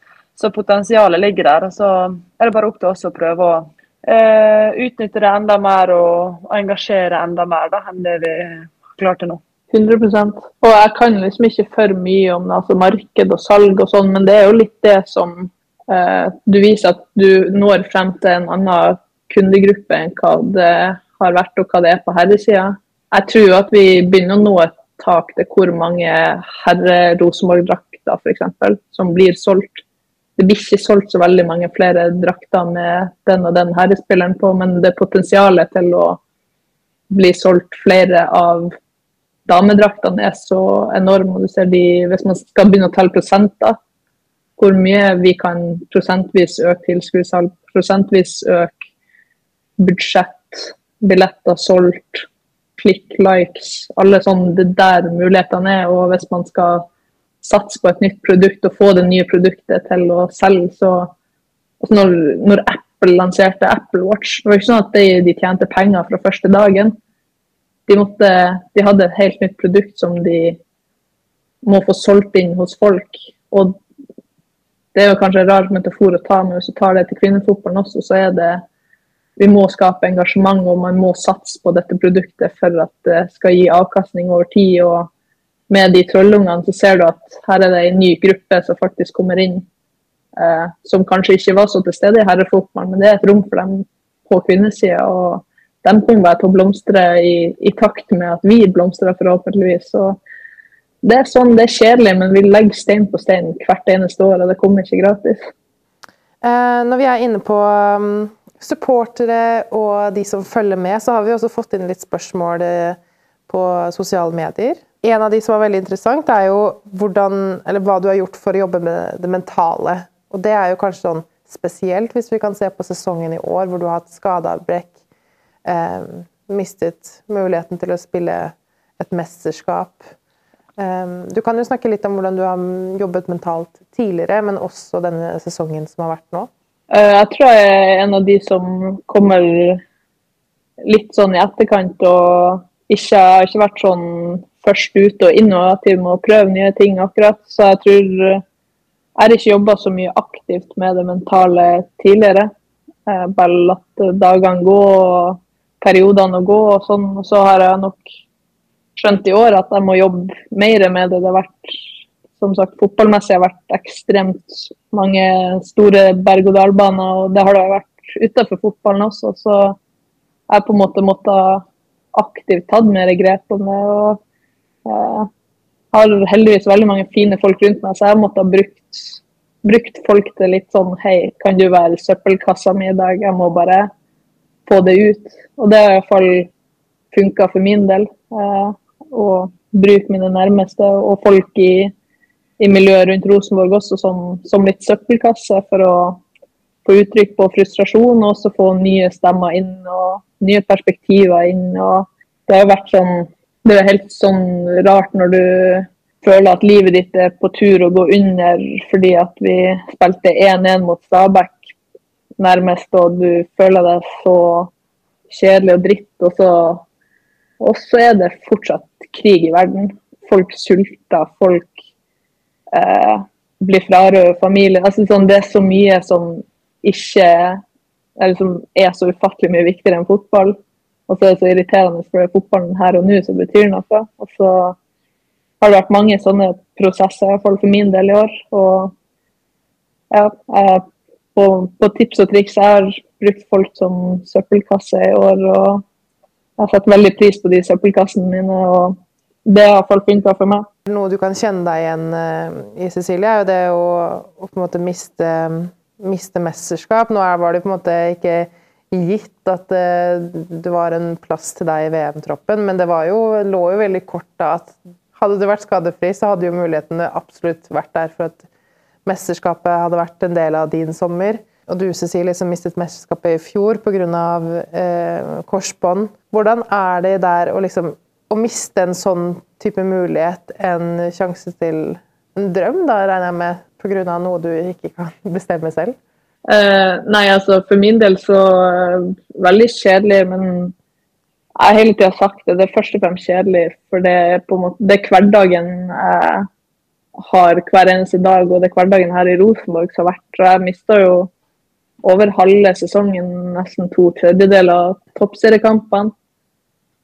Så potensialet ligger der. og Så er det bare opp til oss å prøve å uh, utnytte det enda mer og engasjere enda mer da, enn det vi klarte nå. 100% Og jeg kan liksom ikke for mye om altså marked og salg og sånn, men det er jo litt det som uh, du viser at du når frem til en annen kundegruppe enn hva det har vært og hva det er på herresida. Jeg tror at vi begynner å nå et tak til hvor mange herre-Rosenborg-drakter f.eks. som blir solgt. Det blir ikke solgt så veldig mange flere drakter med den og den herrespilleren på, men det er potensialet til å bli solgt flere av damedraktene er så enorme. de, Hvis man skal begynne å telle prosenter, hvor mye vi kan prosentvis øke tilskuddssalg, prosentvis øke budsjett, billetter solgt, klikk, likes, alle sånne det der mulighetene er. Og hvis man skal satse på et nytt produkt og få det nye produktet til å selge, så altså når, når, Apple lanserte Apple Watch, det var ikke sånn at de, de tjente penger fra første dagen de, måtte, de hadde et helt nytt produkt som de må få solgt inn hos folk. Og det er jo kanskje en rar metafor å ta, men hvis du tar det til kvinnefotballen også, så er det vi må skape engasjement og man må satse på dette produktet for at det skal gi avkastning over tid. og Med de trollungene så ser du at her er det en ny gruppe som faktisk kommer inn. Eh, som kanskje ikke var så til stede i herrefotballen, men det er et rom for dem på kvinnesida. Og de kommer bare til å blomstre i, i, takt med at vi blomstrer, forhåpentligvis. Så det er sånn, det er kjedelig, men vi legger stein på stein hvert eneste år, og det kommer ikke gratis. Eh, når vi er inne på um, supportere og de som følger med, så har vi også fått inn litt spørsmål eh, på sosiale medier. En av de som var veldig interessant, er jo hvordan, hva du har gjort for å jobbe med det mentale. Og det er jo kanskje sånn spesielt hvis vi kan se på sesongen i år, hvor du har hatt skadeavbrekk, eh, mistet muligheten til å spille et mesterskap. Eh, du kan jo snakke litt om hvordan du har jobbet mentalt tidligere, men også denne sesongen som har vært nå. Eh, jeg tror jeg er en av de som kommer litt sånn i etterkant og ikke har ikke vært sånn først ute og innovativ med å prøve nye ting akkurat. Så jeg tror jeg har ikke jobba så mye aktivt med det mentale tidligere. Jeg Bare latt dagene gå og periodene gå og sånn. Og så har jeg nok skjønt i år at jeg må jobbe mer med det. Det har vært som sagt fotballmessig har vært ekstremt mange store berg-og-dal-baner, og det har det vært utenfor fotballen også. Så jeg har på en måte måttet aktivt tatt mer grep om det. og eh, har heldigvis veldig mange fine folk rundt meg, så jeg har måttet brukt, brukt folk til litt sånn Hei, kan du være søppelkassa mi i dag? Jeg må bare få det ut. Og det har iallfall funka for min del. Eh, å bruke mine nærmeste og folk i, i miljøet rundt Rosenborg også som, som, litt søppelkasse for å få uttrykk på frustrasjon og også få nye stemmer inn og nye perspektiver inn. og Det har vært sånn det er helt sånn rart når du føler at livet ditt er på tur å gå under fordi at vi spilte 1-1 mot Stabæk nærmest, og du føler deg så kjedelig og dritt. Og så, og så er det fortsatt krig i verden. Folk sulter, folk eh, bli frarøvet familien. Altså, sånn, det er så mye som ikke eller som er så ufattelig mye viktigere enn fotball. Og så er det så irriterende for det er fotballen her og nå som betyr noe. Og så har det vært mange sånne prosesser, i hvert fall for min del i år. Og ja, jeg, på, på, tips og triks jeg har brukt folk som søppelkasse i år. Og jeg har satt veldig pris på de søppelkassene mine. og det har folk funka for meg. Noe du kan kjenne deg igjen eh, i, Cecilie, er jo det å, å på en måte miste, miste mesterskap. Nå var det på en måte ikke gitt at det, det var en plass til deg i VM-troppen, men det jo, lå jo veldig kort da at hadde du vært skadefri, så hadde jo mulighetene absolutt vært der for at mesterskapet hadde vært en del av din sommer. Og du Cecilie, som mistet mesterskapet i fjor pga. Eh, korsbånd. Hvordan er det der å liksom å miste en sånn type mulighet, en sjanse til en drøm, da regner jeg med, pga. noe du ikke kan <laughs> bestemme selv? Uh, nei, altså for min del så uh, veldig kjedelig, men jeg har hele tida sagt det. Det er først og fremst kjedelig, for det er på en måte det er hverdagen jeg har hver eneste dag, og det er hverdagen her i Rosenborg som har vært. Og jeg mista jo over halve sesongen, nesten to tredjedeler av toppseriekampene.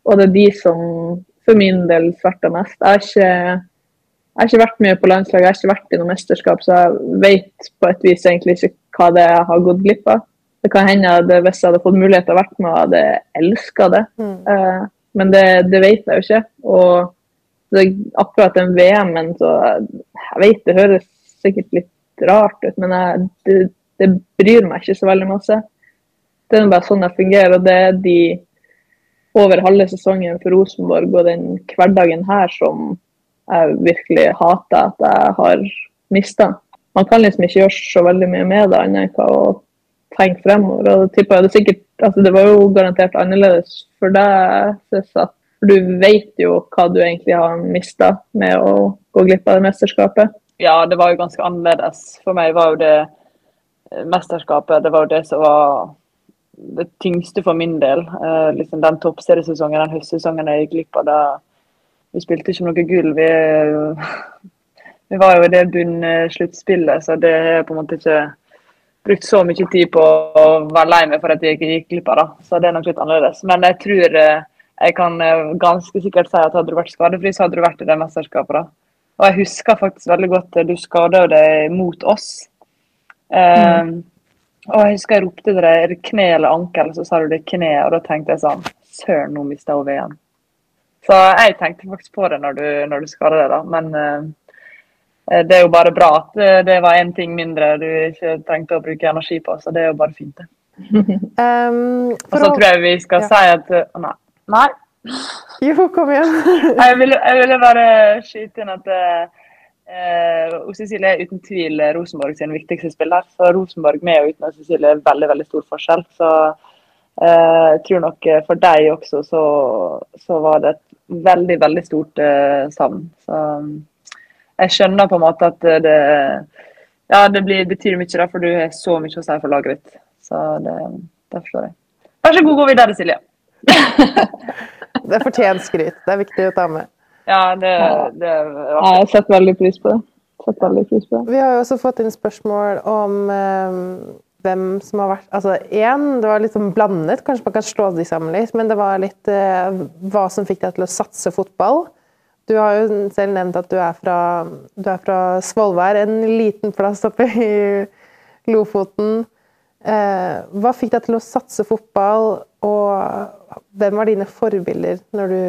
Og det er de som for min del sverter mest. Jeg har, ikke, jeg har ikke vært mye på landslag, jeg har ikke vært i noe mesterskap, så jeg vet på et vis egentlig ikke hva det er jeg har gått glipp av. Det kan hende at hvis jeg hadde fått mulighet til å vært med, hadde jeg elska det. Mm. Uh, men det, det, vet jeg jo ikke. Og det, akkurat den VM-en, så Jeg vet det høres sikkert litt rart ut, men jeg, det, det, bryr meg ikke så veldig masse. Det er bare sånn jeg fungerer. og det er de over halve sesongen for Rosenborg og den hverdagen her som jeg virkelig hater at jeg har mista. Man kan liksom ikke gjøre så veldig mye med det, annet enn å tenke fremover. Og det, det, sikkert, altså det var jo garantert annerledes for deg, for du vet jo hva du egentlig har mista med å gå glipp av det mesterskapet. Ja, det var jo ganske annerledes. For meg var jo det mesterskapet det var jo det som var det tyngste for min del. Uh, liksom den toppseriesesongen, den høstsesongen jeg gikk glipp av. Da, vi spilte ikke noe gull. Vi, vi var jo i det bunnsluttspillet, så det har jeg på en måte ikke brukt så mye tid på å være lei meg for at jeg ikke gikk glipp av. det. Så det er nok litt annerledes. Men jeg tror uh, jeg kan uh, ganske sikkert si at hadde du vært skadefri, så hadde du vært i det mesterskapet. da. Og jeg husker faktisk veldig godt du skada deg mot oss. Mm. Og jeg husker jeg ropte til deg er kne eller ankel, så sa du det kne, og da tenkte jeg sånn Søren, nå mista hun VM. Så jeg tenkte faktisk på det når du, når du skada deg, da. Men uh, det er jo bare bra at eh, det var én ting mindre du ikke trengte å bruke energi på, så det er jo bare fint, det. um, <laughs> og så tror jeg vi skal ja. si at uh, Nei. nei. Jo, kom igjen. <laughs> jeg, ville, jeg, ville, bare skyte inn at uh, Eh, Cecilie er uten tvil Rosenborg sin viktigste spiller. Så Rosenborg med og uten Cecilie er veldig veldig stor forskjell. Så eh, jeg tror nok for deg også så, så var det et veldig, veldig stort eh, savn. Så jeg skjønner på en måte at det ja, det blir, betyr mye, da, for du har så mye å si for laget ditt. Så det, det forstår jeg. Vær så god, gå videre, Silje. <laughs> det fortjener skryt. Det er viktig å ta med. Ja, det, det ja, Jeg setter veldig pris på det. Veldig pris på det. Vi har jo også fått inn spørsmål om um, hvem som har vært Altså én, det var litt sånn blandet, kanskje man kan slå de sammen litt, men det var litt uh, hva som fikk deg til å satse fotball. Du har jo selv nevnt at du er fra, du er fra Svolvær, en liten plass oppe i Lofoten. Eh, hva fikk deg til å satse fotball, og hvem var dine forbilder når du,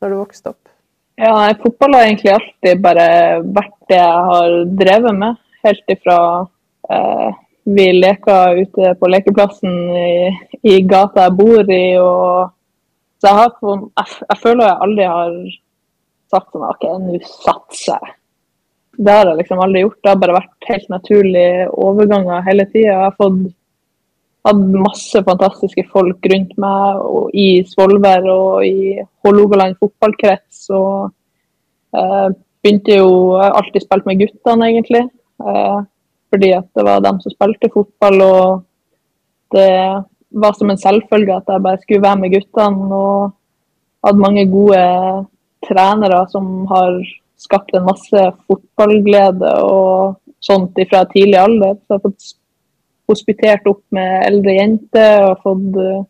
når du vokste opp? Ja, fotball har egentlig alltid bare vært det jeg har drevet med. Helt ifra eh, vi leka ute på lekeplassen i, i, gata jeg bor i. Og, så jeg, har, jeg, jeg, føler jeg aldri har sagt sånn OK, nå satser jeg. Det har jeg liksom aldri gjort. Det har bare vært helt naturlige overganger hele tida. Jeg har fått hatt masse fantastiske folk rundt meg og i Svolvær og i Hålogaland fotballkrets. og eh, begynte jo alltid spilt med guttene, egentlig. Eh, fordi at det var dem som spilte fotball. Og det var som en selvfølge at jeg bare skulle være med guttene. Og hadde mange gode trenere som har skapt en masse fotballglede og sånt fra tidlig alder. Så jeg har fått hospitert opp med eldre jenter og fått uh,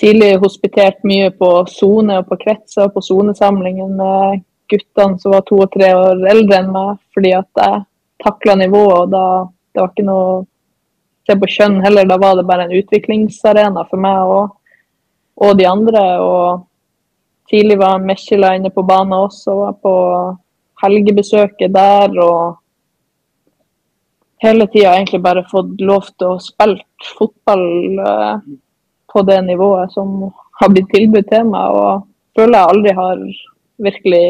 tidlig hospitert mye på sone og på kretser på sonesamlingen med guttene som var to og tre år eldre enn meg, fordi at jeg takla nivået. og da, Det var ikke noe å se på kjønn heller, da var det bare en utviklingsarena for meg og, og de andre. og Tidlig var Mekila inne på banen også, og var på helgebesøket der. og hele tida egentlig bare fått lov til å spille fotball uh, på det nivået som har blitt tilbudt til meg. Og føler jeg aldri har virkelig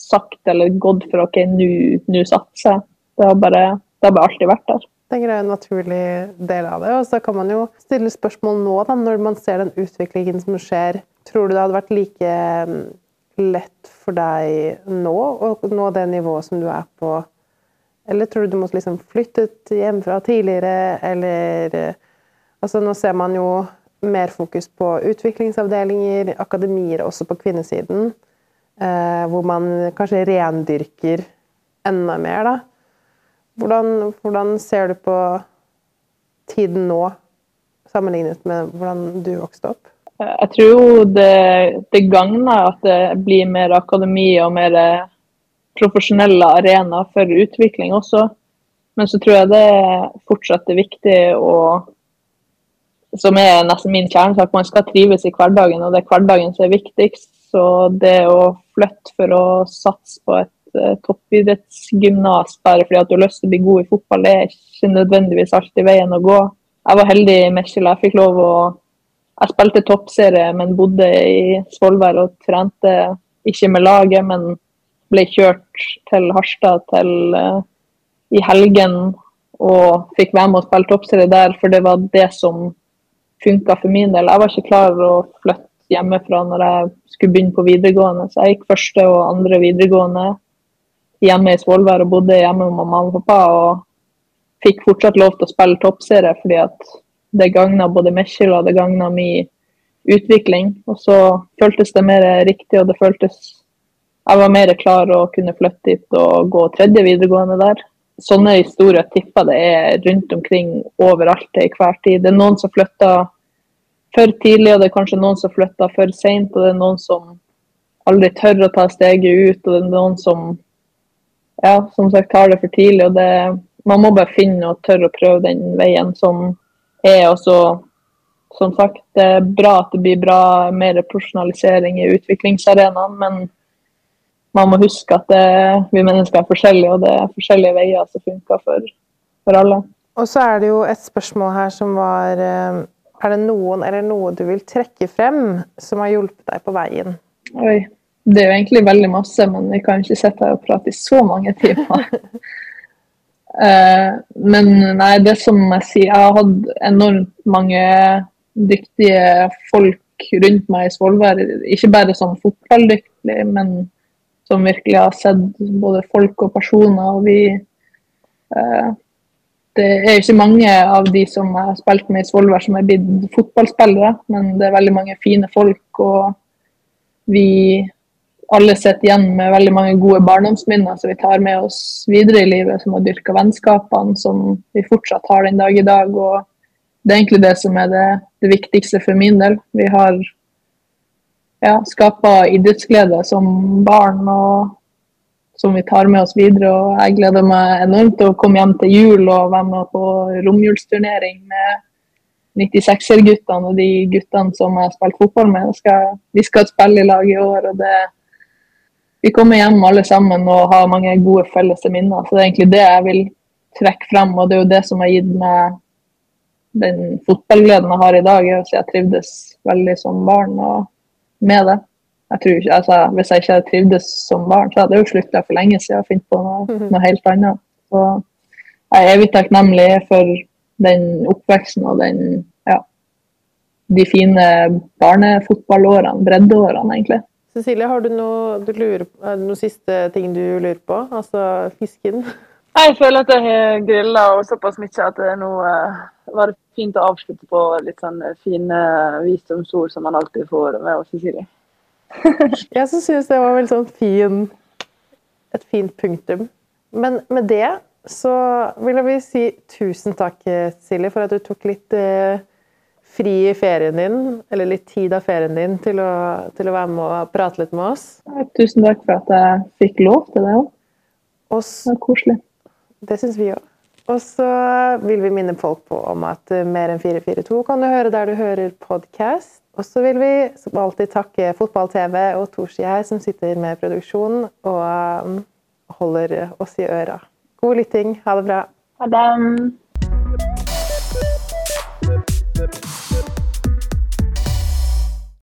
sagt eller gått for OK, nå satser jeg. Det har bare, det har bare alltid vært der. Det er en naturlig del av det. Og så kan man jo stille spørsmål nå, da, når man ser den utviklingen som skjer. Tror du det hadde vært like mm, lett for deg nå å nå det nivået som du er på? Eller tror du du måtte liksom flyttet hjemmefra tidligere, eller Altså, nå ser man jo mer fokus på utviklingsavdelinger, akademier også på kvinnesiden. Eh, hvor man kanskje rendyrker enda mer, da. Hvordan, hvordan, ser du på tiden nå, sammenlignet med hvordan du vokste opp? Jeg tror det, det gagner at det blir mer akademi og mer profesjonelle arenaer for utvikling også. Men så tror jeg det fortsatt er viktig å Som er nesten min kjernesak, man skal trives i hverdagen, og det er hverdagen som er viktigst. Så det å flytte for å satse på et uh, toppidrettsgymnas bare fordi at du har lyst til å bli god i fotball, det er ikke nødvendigvis alltid veien å gå. Jeg var heldig i Mekjela. Jeg fikk lov å Jeg spilte toppserie, men bodde i Svolvær og trente ikke med laget, men ble kjørt til Harstad til, uh, i helgen og fikk være med og spille toppserie der, for det var det som funka for min del. Jeg var ikke klar å flytte hjemmefra når jeg skulle begynne på videregående. Så jeg gikk første og andre videregående hjemme i Svolvær og bodde hjemme med mamma og pappa. Og fikk fortsatt lov til å spille toppserie fordi at det gagna både Mekjel og det gagna min utvikling. Og så føltes det mer riktig, og det føltes Jeg var mer klar å kunne flytte dit og gå tredje videregående der. Sånne historier tipper det er rundt omkring overalt til hver tid. Det er noen som flytter for tidlig, og det er kanskje noen som flytter for seint, og det er noen som aldri tør å ta steget ut, og det er noen som ja, som sagt tar det for tidlig. og det, Man må bare finne og tørre å prøve den veien som er. og så som sagt, Det er bra at det blir bra mer profesjonalisering i utviklingsarenaen, men man må huske at det, vi mennesker er forskjellige, og det er forskjellige veier som funker for, for alle. Og så er det jo et spørsmål her som var eh, er det noen eller noe du vil trekke frem som har hjulpet deg på veien? Oi, det er jo egentlig veldig masse, men vi kan ikke sitte her og prate i så mange timer. uh, <laughs> men nei, det som jeg sier, jeg har hatt enormt mange dyktige folk rundt meg i Svolvær. Ikke bare som fotballdyktig, men som virkelig har sett både folk og personer. og vi eh, det er ikke mange av de som har spilt med i Svolvær som er blitt fotballspillere, men det er veldig mange fine folk. Og vi alle sitter igjen med veldig mange gode barndomsminner som vi tar med oss videre i livet, som har dyrka vennskapene som vi fortsatt har den dag i dag. og Det er egentlig det som er det, det viktigste for min del. Vi har ja, skaper idrettsglede som barn. og som vi tar med oss videre. og Jeg gleder meg enormt til å komme hjem til jul og være med på romjulsturnering med 96-er-guttene og de guttene som jeg har spilt fotball med. Skal, vi skal spille i lag i år. og det, Vi kommer hjem alle sammen og har mange gode felles minner. så Det er egentlig det jeg vil trekke frem, og det er jo det som har gitt meg den fotballgleden jeg har i dag. at Jeg trivdes veldig som barn og med det jeg tror ikke, altså, Hvis jeg ikke hadde trivdes som barn, så hadde jeg jo slutta for lenge siden å finne på noe, mhm. noe, helt annet. Så jeg er evig takknemlig for den oppveksten og den, ja, de fine barnefotballårene, breddeårene, egentlig. Cecilie, har du noe, du lurer, noe siste ting du lurer på? Altså fisken? Jeg føler at jeg har grilla såpass mye at det nå uh, var det fint å avslutte på litt sånn fine visdomsord som man alltid får med oss, Cecilie. <laughs> jeg så synes det var veldig sånn fin et fint punktum. Men med det så vil jeg si tusen takk, Silje, for at du tok litt eh, fri i ferien din, eller litt tid av ferien din, til å, til å være med og prate litt med oss. Tusen takk for at jeg fikk lov til det òg. Det var koselig. Det syns vi òg. Og så vil vi minne folk på om at eh, Mer enn 442 kan du høre der du hører podkast. Og så vil vi som alltid takke Fotball-TV og Torsi her, som sitter med produksjonen og um, holder oss i øra. God lytting. Ha det bra. Ha det.